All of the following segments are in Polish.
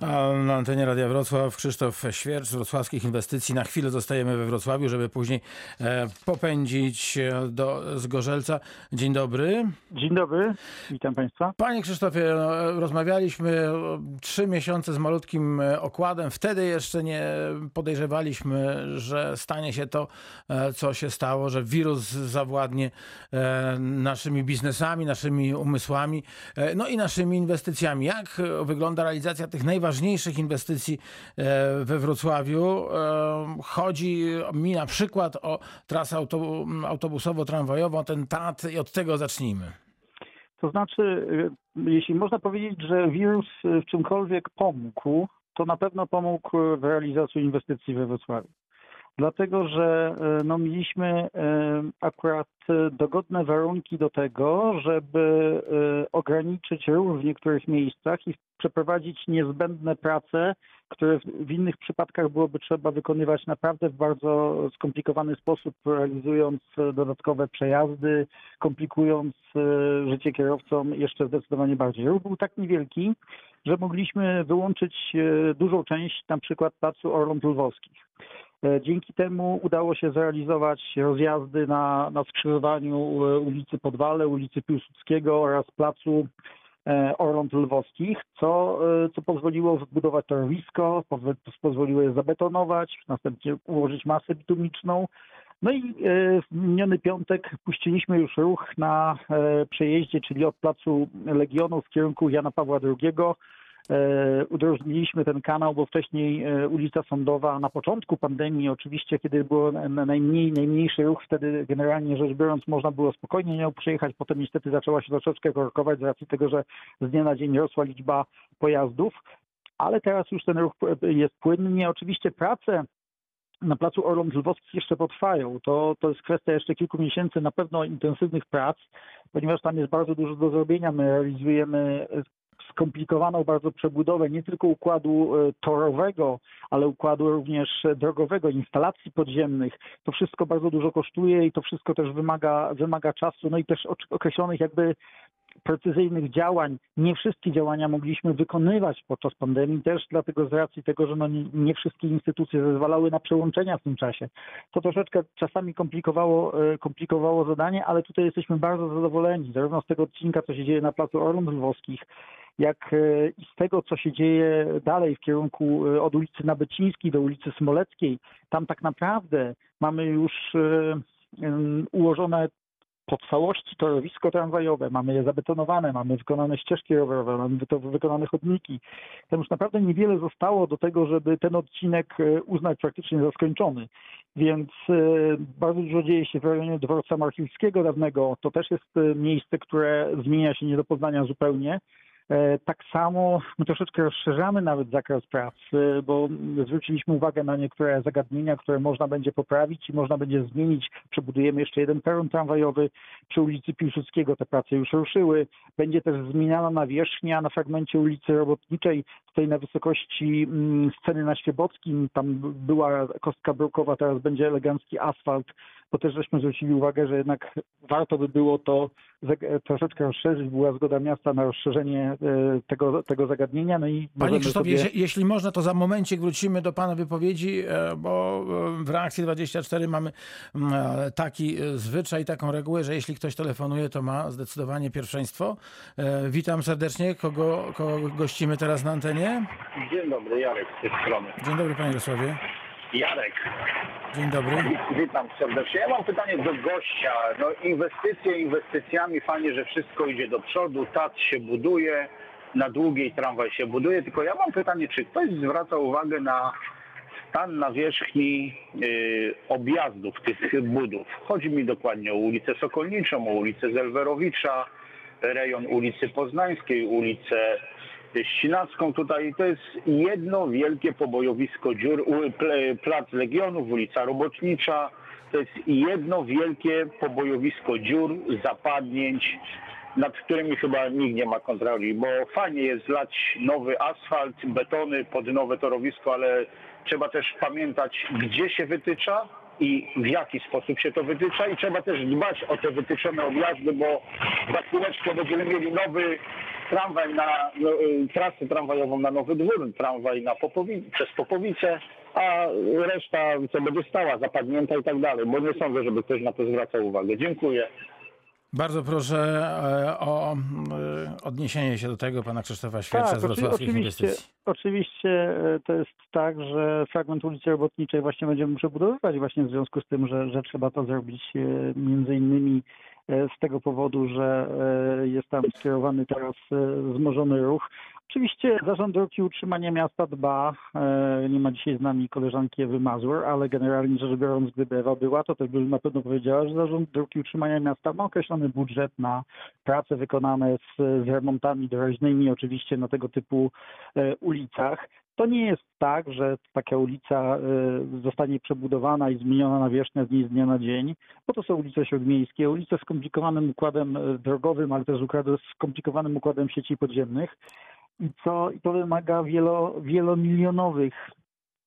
A na antenie Radia Wrocław Krzysztof Świercz z Wrocławskich Inwestycji. Na chwilę zostajemy we Wrocławiu, żeby później e, popędzić do Zgorzelca. Dzień dobry. Dzień dobry, witam Państwa. Panie Krzysztofie, no, rozmawialiśmy trzy miesiące z malutkim e, okładem. Wtedy jeszcze nie podejrzewaliśmy, że stanie się to, e, co się stało, że wirus zawładnie naszymi biznesami, naszymi umysłami, no i naszymi inwestycjami. Jak wygląda realizacja tych najważniejszych inwestycji e, we Wrocławiu? E, Chodzi mi na przykład o trasę auto- autobusowo-tramwajową, ten TAT i od tego zacznijmy. To znaczy, y, jeśli można powiedzieć, że wirus w czymkolwiek pomógł, to na pewno pomógł w realizacji inwestycji we Wrocławiu. Dlatego, że y, no, mieliśmy y, akurat y, dogodne warunki do tego, żeby ograniczyć ruch w niektórych miejscach i przeprowadzić niezbędne prace, które w, innych przypadkach byłoby trzeba wykonywać naprawdę w bardzo skomplikowany sposób, realizując e, dodatkowe przejazdy, komplikując e, życie kierowcom jeszcze zdecydowanie bardziej. Ruch był tak niewielki, że mogliśmy wyłączyć e, dużą część na przykład placu Orląt Lwowskich. E, Dzięki temu udało się zrealizować rozjazdy na, na skrzyżowaniu e, ulicy Podwale, ulicy Piłsudskiego oraz placu e, Orląt Lwowskich, co, co pozwoliło wbudować torowisko, pozwo- pozwoliło je zabetonować, następnie ułożyć masę bitumiczną. No i w miniony piątek puściliśmy już ruch na przejeździe, czyli od placu Legionów w kierunku Jana Pawła II. E, Udrożniliśmy ten kanał, bo wcześniej e, ulica Sądowa na początku pandemii, oczywiście kiedy było na- na najmniej, najmniejszy ruch, wtedy generalnie rzecz biorąc można było spokojnie nią przejechać, potem niestety zaczęła się troszeczkę korkować z racji tego, że z dnia na dzień rosła liczba pojazdów, ale teraz już ten ruch jest płynny. Oczywiście prace na placu Orląt Lwowskich jeszcze potrwają. To, to jest kwestia jeszcze kilku miesięcy na pewno intensywnych prac, ponieważ tam jest bardzo dużo do zrobienia. My realizujemy skomplikowaną bardzo przebudowę nie tylko układu e, torowego, ale układu również e, drogowego, instalacji podziemnych. To wszystko bardzo dużo kosztuje i to wszystko też wymaga, wymaga czasu, no i też określonych jakby precyzyjnych działań. Nie wszystkie działania mogliśmy wykonywać podczas pandemii, też dlatego z racji tego, że no nie, nie wszystkie instytucje zezwalały na przełączenia w tym czasie. To troszeczkę czasami komplikowało, e, komplikowało zadanie, ale tutaj jesteśmy bardzo zadowoleni, zarówno z tego odcinka, co się dzieje na placu Orląt Lwowskich, jak e, i z tego, co się dzieje dalej w kierunku e, od ulicy Nabycińskiej do ulicy Smoleckiej. Tam tak naprawdę mamy już e, ułożone po całości torowisko tramwajowe, mamy je zabetonowane, mamy wykonane ścieżki rowerowe, mamy wy- wykonane chodniki. Tam już naprawdę niewiele zostało do tego, żeby ten odcinek uznać praktycznie za skończony. Więc bardzo dużo dzieje się w rejonie dworca Marchilskiego dawnego. To też jest miejsce, które zmienia się nie do poznania zupełnie. E, Tak samo my troszeczkę rozszerzamy nawet zakres prac, bo zwróciliśmy uwagę na niektóre zagadnienia, które można będzie poprawić i można będzie zmienić. Przebudujemy jeszcze jeden peron tramwajowy przy ulicy Piłsudskiego. Te prace już ruszyły. Będzie też zmieniana nawierzchnia na fragmencie ulicy Robotniczej, tutaj na wysokości mm, sceny na Świebockim. Tam była kostka brukowa, teraz będzie elegancki asfalt, bo też żeśmy zwrócili uwagę, że jednak warto by było to zag- troszeczkę rozszerzyć. Była zgoda miasta na rozszerzenie e, tego, tego zagadnienia. No i Panie Krzysztofie, sobie- jeśli, można, to za momencik wrócimy do Pana wypowiedzi, e, bo e, w reakcji 24 mamy mm, e, taki e, zwyczaj, taką regułę, że jeśli ktoś telefonuje, to ma zdecydowanie pierwszeństwo. E, Witam serdecznie. Kogo, kogo gościmy teraz na antenie? Dzień dobry, Jarek z tej strony. Dzień dobry, Panie Jarosławie. Jarek, Dzień dobry. witam serdecznie. Ja mam pytanie do gościa. No inwestycje inwestycjami, fajnie, że wszystko idzie do przodu, TAC się buduje, na długiej tramwaj się buduje, tylko ja mam pytanie, czy ktoś zwraca uwagę na stan nawierzchni y, objazdów tych budów. Chodzi mi dokładnie o ulicę Sokolniczą, o ulicę Zelwerowicza, rejon ulicy Poznańskiej, ulicę Ścinacką. Tutaj to jest jedno wielkie pobojowisko dziur, plac Legionów, ulica Robotnicza. To jest jedno wielkie pobojowisko dziur, zapadnięć, nad którymi chyba nikt nie ma kontroli, bo fajnie jest zlać nowy asfalt, betony pod nowe torowisko, ale trzeba też pamiętać, gdzie się wytycza i w jaki sposób się to wytycza i trzeba też dbać o te wytyczone objazdy, bo za chwileczkę będziemy mieli nowy tramwaj na no, y, trasę tramwajową na Nowy Dwór, tramwaj na Popowi- przez Popowice, a reszta co będzie stała, zapadnięta i tak dalej, bo nie sądzę, żeby ktoś na to zwracał uwagę. Dziękuję. Bardzo proszę e, o e, odniesienie się do tego pana Krzysztofa Świercza z Tak, oczy- wrocławskich oczywiście, inwestycji. oczywiście e, to jest tak, że fragment ulicy Robotniczej właśnie będziemy przebudowywać właśnie w związku z tym, że, że trzeba to zrobić między innymi z tego powodu, że jest tam skierowany teraz wzmożony ruch. Oczywiście Zarząd Dróg i Utrzymania Miasta dba, e, nie ma dzisiaj z nami koleżanki Ewy Mazur, ale generalnie rzecz biorąc, gdyby Ewa była, to też by na pewno powiedziała, że Zarząd Dróg i Utrzymania Miasta ma określony budżet na prace wykonane z, z remontami dorożnymi, oczywiście na tego typu e, ulicach. To nie jest tak, że taka ulica e, zostanie przebudowana i zmieniona nawierzchnia z dnia z dnia na dzień, bo to są ulice śródmiejskie, ulice z skomplikowanym układem drogowym, ale też układ- skomplikowanym układem sieci podziemnych i co i to wymaga wielo, wielomilionowych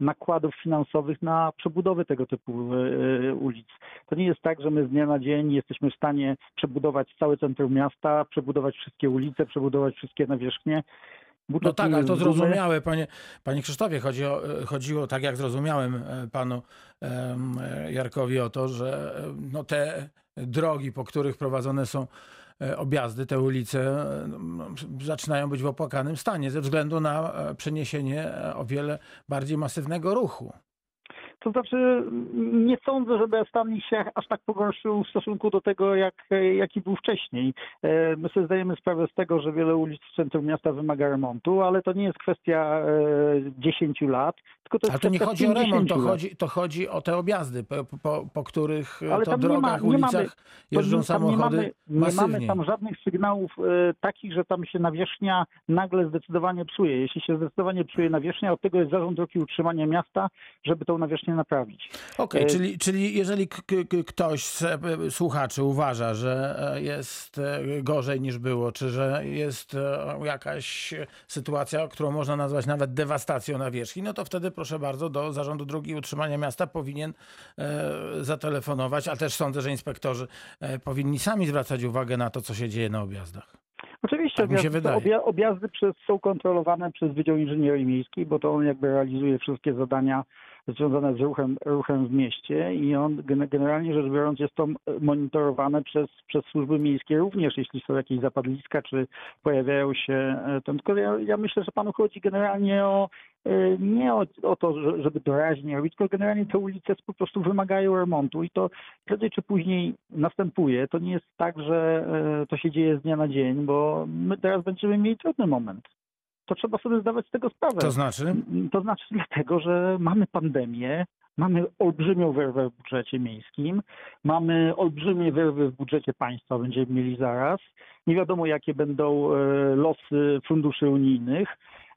nakładów finansowych na przebudowę tego typu e, ulic. To nie jest tak, że my z dnia na dzień jesteśmy w stanie przebudować całe centrum miasta, przebudować wszystkie ulice, przebudować wszystkie nawierzchnie. Budżet No tak, ale to zrozumiałe, panie, panie Krzysztofie. Chodzi o, chodziło, tak jak zrozumiałem e, panu e, Jarkowi, o to, że e, no, te drogi, po których prowadzone są e, objazdy, te ulice e, no, zaczynają być w opłakanym stanie ze względu na e, przeniesienie e, o wiele bardziej masywnego ruchu. To znaczy, nie sądzę, żeby stan ich się aż tak pogorszył w stosunku do tego, jak, jaki był wcześniej. E, My sobie zdajemy sprawę z tego, że wiele ulic w centrum miasta wymaga remontu, ale to nie jest kwestia e, 10 lat, tylko to jest Ale to nie chodzi o remont, to 50 lat. chodzi, to chodzi o te objazdy, po, po, po których e, Ale to tam nie ma- drogach, nie mamy- ulicach jeżdżą Tam samochody nie mamy, nie mamy tam żadnych sygnałów e, takich, że tam się nawierzchnia nagle zdecydowanie psuje. Jeśli się zdecydowanie psuje nawierzchnia, od tego jest zarząd drogi utrzymania miasta, żeby tą nawierzchnię naprawić. Okej, E, czyli, czyli jeżeli ktoś z e, słuchaczy uważa, że e, jest gorzej niż było, czy że jest jakaś sytuacja, którą można nazwać nawet dewastacją nawierzchni, no to wtedy proszę bardzo do Zarządu Dróg i Utrzymania Miasta powinien zatelefonować, a też sądzę, że inspektorzy powinni sami zwracać uwagę na to, co się dzieje na objazdach. Oczywiście Tak się objazdy, objazdy przez, są kontrolowane przez Wydział Inżynierii Miejskiej, bo to on jakby realizuje wszystkie zadania związane z ruchem, ruchem w mieście i on gen- generalnie rzecz biorąc jest to monitorowane przez, przez służby miejskie również, jeśli są jakieś zapadliska, czy pojawiają się e, tam. Tylko ja, ja myślę, że panu chodzi generalnie o e, nie o, o to, że- żeby doraźnie robić, tylko generalnie te ulice po prostu wymagają remontu i to prędzej czy później następuje. To nie jest tak, że e, to się dzieje z dnia na dzień, bo my teraz będziemy mieli trudny moment. To trzeba sobie zdawać z tego sprawę. To znaczy? To znaczy dlatego, że mamy pandemię, mamy olbrzymią wyrwę w budżecie miejskim, mamy olbrzymie wyrwy w budżecie państwa, będziemy mieli zaraz. Nie wiadomo, jakie będą e, losy funduszy unijnych,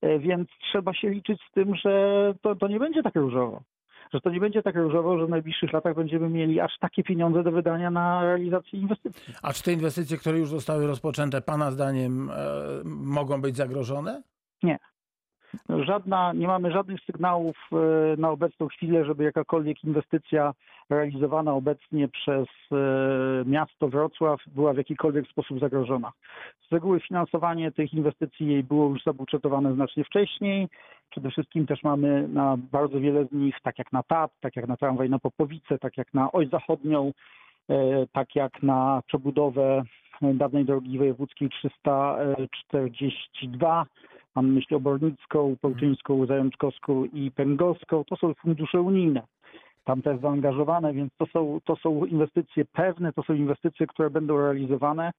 e, więc trzeba się liczyć z tym, że to, to nie będzie tak różowo. Że to nie będzie tak różowo, że w najbliższych latach będziemy mieli aż takie pieniądze do wydania na realizację inwestycji. A czy te inwestycje, które już zostały rozpoczęte, Pana zdaniem e, mogą być zagrożone? Żadna, nie mamy żadnych sygnałów e, na obecną chwilę, żeby jakakolwiek inwestycja realizowana obecnie przez e, miasto Wrocław była w jakikolwiek sposób zagrożona. Z reguły finansowanie tych inwestycji było już zabudżetowane znacznie wcześniej. Przede wszystkim też mamy na bardzo wiele z nich, tak jak na TAP, tak jak na tramwaj na Popowice, tak jak na Oś Zachodnią, e, tak jak na przebudowę dawnej drogi wojewódzkiej 342, Mam na myśli Obornicką, Pełczyńską, Zajączkowską i Pęgowską. To są fundusze unijne. Tam też zaangażowane, więc to są, to są inwestycje pewne, to są inwestycje, które będą realizowane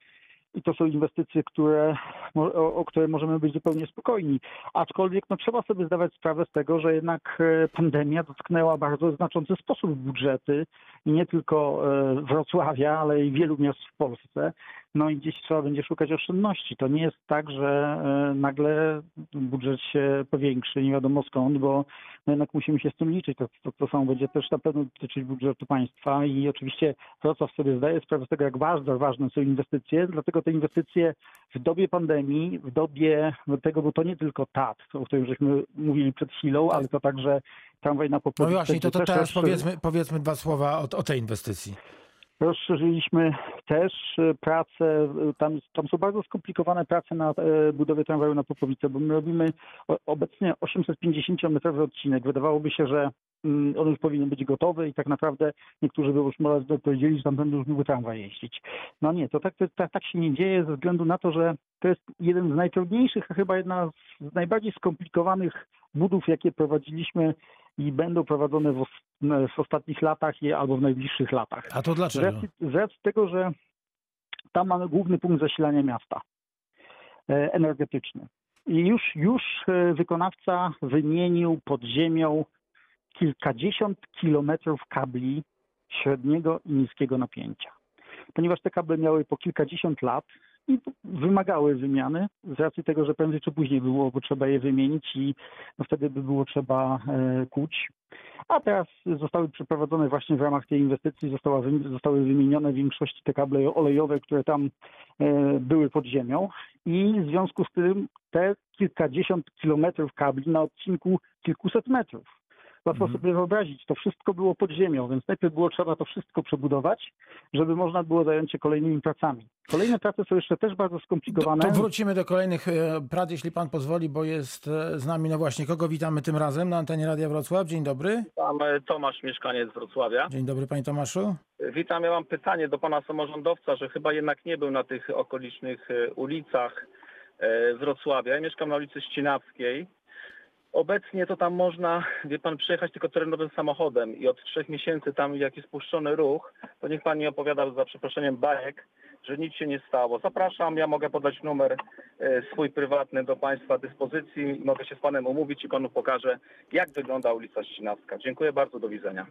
i to są inwestycje, które, o, o które możemy być zupełnie spokojni. Aczkolwiek no, trzeba sobie zdawać sprawę z tego, że jednak e, pandemia dotknęła bardzo znaczący sposób budżety i nie tylko e, Wrocławia, ale i wielu miast w Polsce. no i gdzieś trzeba będzie szukać oszczędności. To nie jest tak, że e, nagle budżet się powiększy, nie wiadomo skąd, bo no jednak musimy się z tym liczyć. To, to, to samo będzie też na pewno dotyczyć budżetu państwa i oczywiście Wrocław sobie zdaje sprawę z tego, jak ważne, ważne są inwestycje, dlatego te inwestycje w dobie pandemii, w dobie tego, bo to nie tylko TAT, o którym żeśmy mówili przed chwilą, ale to także tramwaj na No Popowice. właśnie, to, to teraz powiedzmy, powiedzmy dwa słowa o, o tej inwestycji. Rozszerzyliśmy też e, pracę, e, tam, tam są bardzo skomplikowane prace na e, budowie tramwaju na Popowice, bo my robimy obecnie 850-metrowy odcinek. Wydawałoby się, że on już powinien być gotowy i tak naprawdę niektórzy by już może powiedzieli, że tam będą już mógł tramwaj jeździć. No nie, to tak, tak, tak się nie dzieje ze względu na to, że to jest jeden z najtrudniejszych, a chyba jedna z najbardziej skomplikowanych budów, jakie prowadziliśmy i będą prowadzone w, w ostatnich latach albo w najbliższych latach. A to dlaczego? z racji tego, że tam mamy główny punkt zasilania miasta e, energetyczny. I już, już e, wykonawca wymienił pod ziemią kilkadziesiąt kilometrów kabli średniego i niskiego napięcia. Ponieważ te kable miały po kilkadziesiąt lat i wymagały wymiany, z racji tego, że prędzej czy później było potrzeba je wymienić i no wtedy by było trzeba e, kuć. A teraz zostały przeprowadzone właśnie w ramach tej inwestycji, została, zostały wymienione w większości te kable olejowe, które tam e, były pod ziemią i w związku z tym te kilkadziesiąt kilometrów kabli na odcinku kilkuset metrów. Łatwo Mhm. sobie wyobrazić, to wszystko było pod ziemią, więc najpierw było trzeba to wszystko przebudować, żeby można było zająć się kolejnymi pracami. Kolejne prace są jeszcze też bardzo skomplikowane. To, to wrócimy do kolejnych e, prac, jeśli pan pozwoli, bo jest e, z nami, no właśnie, kogo witamy tym razem na antenie Radia Wrocław. Dzień dobry. Tam e, Tomasz, mieszkaniec Wrocławia. Dzień dobry, panie Tomaszu. Witam, ja mam pytanie do pana samorządowca, że chyba jednak nie był na tych okolicznych e, ulicach Wrocławia. Ja mieszkam na ulicy Ścinawskiej. Obecnie to tam można, wie pan, przejechać tylko terenowym samochodem i od trzech miesięcy tam jak jest puszczony ruch, to niech pan nie opowiada za przeproszeniem bajek, że nic się nie stało. Zapraszam, ja mogę podać numer e, swój prywatny do państwa dyspozycji, mogę się z panem umówić i panu pokażę, jak wygląda ulica Ścinawska. Dziękuję bardzo, do widzenia.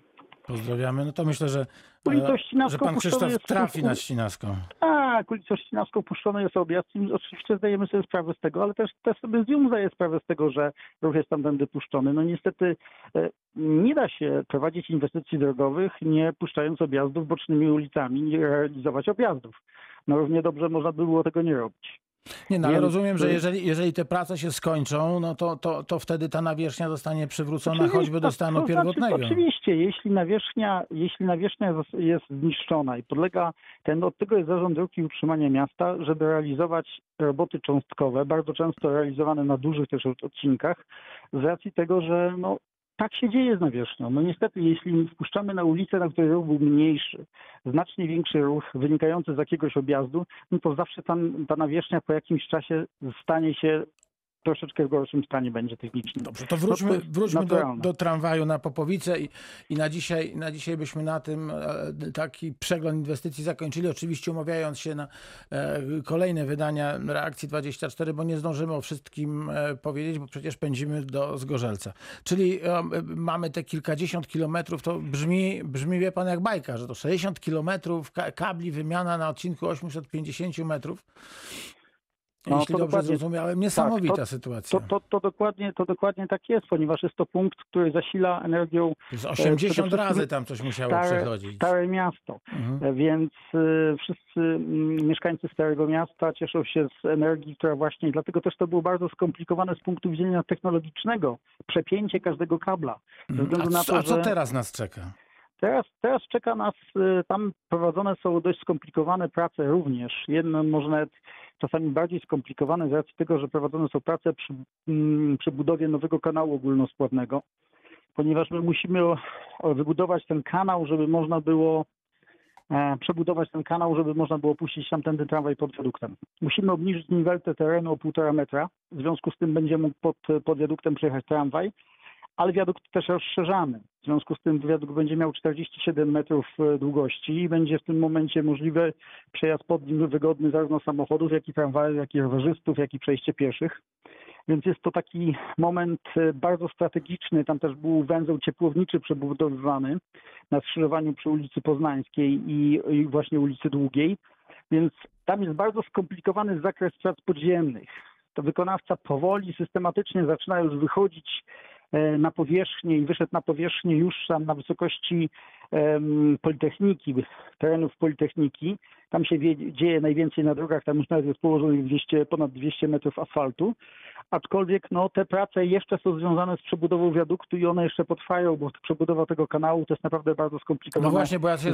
Pozdrawiamy. No to myślę, że, e, że pan Krzysztof jest- trafi na Ścinawską. Tak, ulicą Ścinawską puszczony jest objazd i oczywiście zdajemy sobie sprawę z tego, ale też, też sobie z nią zdaję sprawę z tego, że ruch jest tamtędy puszczony. No niestety e, nie da się prowadzić inwestycji drogowych, nie puszczając objazdów bocznymi ulicami, nie realizować objazdów. No równie dobrze można by było tego nie robić. Nie, no ale Więc, rozumiem, że jeżeli, jeżeli te prace się skończą, no to, to, to wtedy ta nawierzchnia zostanie przywrócona Oczywiście, choćby do stanu to pierwotnego. Znaczy, oczywiście, jeśli nawierzchnia, jeśli nawierzchnia jest zniszczona i podlega, ten, od tego jest zarząd dróg i utrzymania miasta, żeby realizować roboty cząstkowe, bardzo często realizowane na dużych też odcinkach, z racji tego, że no, tak się dzieje z nawierzchnią. No niestety, jeśli wpuszczamy na ulicę, na której ruch był mniejszy, znacznie większy ruch wynikający z jakiegoś objazdu, no to zawsze tam, ta nawierzchnia po jakimś czasie stanie się troszeczkę w gorszym stanie będzie technicznym. Dobrze, to wróćmy, wróćmy do, do tramwaju na Popowice i, i na, dzisiaj, na dzisiaj byśmy na tym e, taki przegląd inwestycji zakończyli. Oczywiście umawiając się na e, kolejne wydania Reakcji 24, bo nie zdążymy o wszystkim e, powiedzieć, bo przecież pędzimy do Zgorzelca. Czyli mamy te kilkadziesiąt kilometrów, to brzmi, brzmi, wie pan, jak bajka, że to 60 kilometrów ka- kabli, wymiana na odcinku 850 metrów. No, Jeśli to dobrze zrozumiałem, niesamowita to- sytuacja. To, to, to, dokładnie, to dokładnie tak jest, ponieważ jest to punkt, który zasila energią przede 80 wszystkim razy tam coś musiało stare, przechodzić. stare miasto. Mhm. E, Więc e, wszyscy mm, mieszkańcy Starego Miasta cieszą się z energii, która właśnie, dlatego też to było bardzo skomplikowane z punktu widzenia technologicznego, przepięcie każdego kabla. Mhm. A, co- a co że teraz nas czeka? Teraz, teraz czeka nas, e, tam prowadzone są dość skomplikowane prace również. Jedno może nawet czasami bardziej skomplikowane z racji tego, że prowadzone są prace przy, mm, przy budowie nowego kanału ogólnospławnego, ponieważ my musimy wybudować ten kanał, żeby można było e, przebudować ten kanał, żeby można było puścić tamtędy tramwaj pod wiaduktem. Musimy obniżyć niveltę terenu o półtora metra, w związku z tym będzie mógł pod, pod wiaduktem przejechać tramwaj, ale wiadukt też rozszerzamy. W związku z tym wiadukt będzie miał 47 metrów e, długości i będzie w tym momencie możliwy przejazd pod nim wygodny zarówno samochodów, jak i tramwajów, jak i rowerzystów, jak i przejście pieszych. Więc jest to taki moment e, bardzo strategiczny. Tam też był węzeł ciepłowniczy przebudowywany na skrzyżowaniu przy ulicy Poznańskiej i, i właśnie ulicy Długiej. Więc tam jest bardzo skomplikowany zakres prac podziemnych. To wykonawca powoli, systematycznie zaczyna już wychodzić na powierzchnię i wyszedł na powierzchnię już tam na wysokości Politechniki, terenów Politechniki. Tam się dzieje najwięcej na drogach, tam już nawet jest położonych 200, ponad 200 metrów asfaltu. Aczkolwiek no, te prace jeszcze są związane z przebudową wiaduktu i one jeszcze potrwają, bo przebudowa tego kanału to jest naprawdę bardzo skomplikowane No właśnie, bo ja się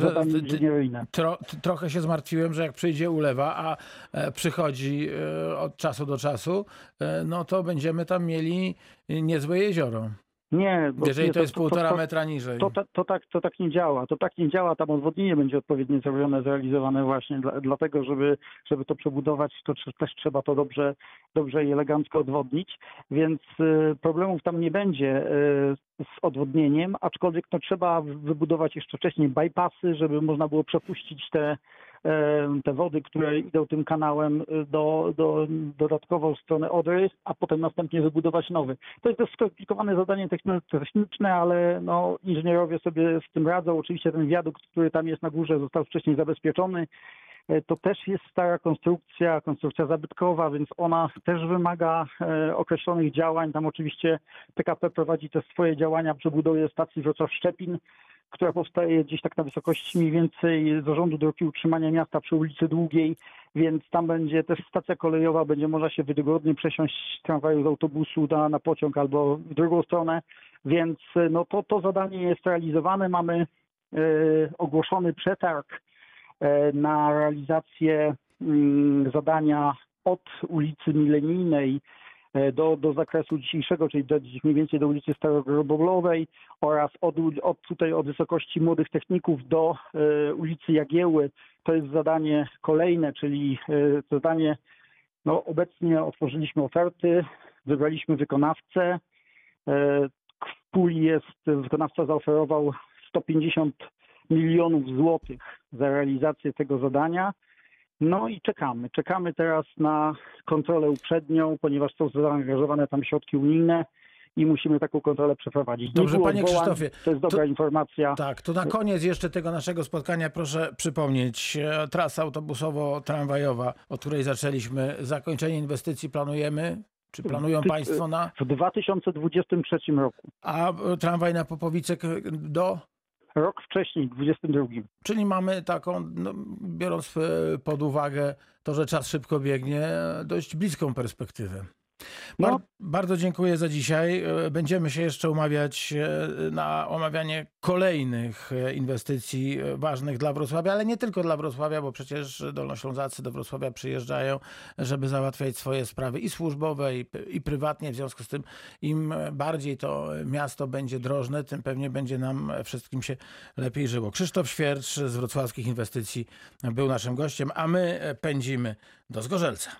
tro, trochę się zmartwiłem, że jak przyjdzie ulewa, a e, przychodzi e, od czasu do czasu, e, no to będziemy tam mieli niezłe jezioro. Nie, bo Jeżeli nie, to jest półtora to, metra niżej. To, to, to, tak, to tak nie działa. To tak nie działa. Tam odwodnienie będzie odpowiednio zrobione, zrealizowane właśnie dla, dlatego, żeby, żeby to przebudować, to też trzeba to dobrze, dobrze i elegancko odwodnić, więc y, problemów tam nie będzie y, z odwodnieniem, aczkolwiek no, trzeba wybudować jeszcze wcześniej bypassy, żeby można było przepuścić te, te wody, które idą tym kanałem y, do, do dodatkowo w stronę Odry, a potem następnie wybudować nowy. To jest dość skomplikowane zadanie techni- techniczne, ale no, inżynierowie sobie z tym radzą. Oczywiście ten wiadukt, który tam jest na górze, został wcześniej zabezpieczony. E, To też jest stara konstrukcja, konstrukcja zabytkowa, więc ona też wymaga e, określonych działań. Tam oczywiście PKP prowadzi te swoje działania przy budowie stacji Wrocław-Szczepin, która powstaje gdzieś tak na wysokości mniej więcej Zarządu Dróg i Utrzymania Miasta przy ulicy Długiej, więc tam będzie też stacja kolejowa, będzie można się wygodnie przesiąść z tramwaju, z autobusu na, na pociąg albo w drugą stronę, więc e, no to, to zadanie jest realizowane. Mamy e, ogłoszony przetarg e, na realizację mm, zadania od ulicy Milenijnej do, do zakresu dzisiejszego, czyli do, mniej więcej do ulicy Starogrobowlowej oraz od, od tutaj od wysokości młodych techników do e, ulicy Jagieły. To jest zadanie kolejne, czyli e, zadanie, no obecnie otworzyliśmy oferty, wybraliśmy wykonawcę. E, w puli jest, wykonawca zaoferował 150 milionów złotych za realizację tego zadania. No i czekamy. Czekamy teraz na kontrolę uprzednią, ponieważ są zaangażowane tam środki unijne i musimy taką kontrolę przeprowadzić. Dobrze, panie odwołań, Krzysztofie, To jest dobra informacja. Tak, to na koniec jeszcze tego naszego spotkania proszę przypomnieć. e, Trasa autobusowo-tramwajowa, od której zaczęliśmy, zakończenie inwestycji planujemy? Czy planują Państwo na... W 2023 roku. A e, tramwaj na Popowice k- do... Rok wcześniej, w 2022. Czyli mamy taką, no, biorąc e, pod uwagę to, że czas szybko biegnie, e, dość bliską perspektywę. Bar- No. Bardzo dziękuję za dzisiaj. E, Będziemy się jeszcze umawiać e, na omawianie kolejnych e, inwestycji ważnych dla Wrocławia, ale nie tylko dla Wrocławia, bo przecież Dolnoślązacy do Wrocławia przyjeżdżają, żeby załatwiać swoje sprawy i służbowe, i, i prywatnie. W związku z tym im bardziej to miasto będzie drożne, tym pewnie będzie nam wszystkim się lepiej żyło. Krzysztof Świercz z Wrocławskich Inwestycji był naszym gościem, a my pędzimy do Zgorzelca.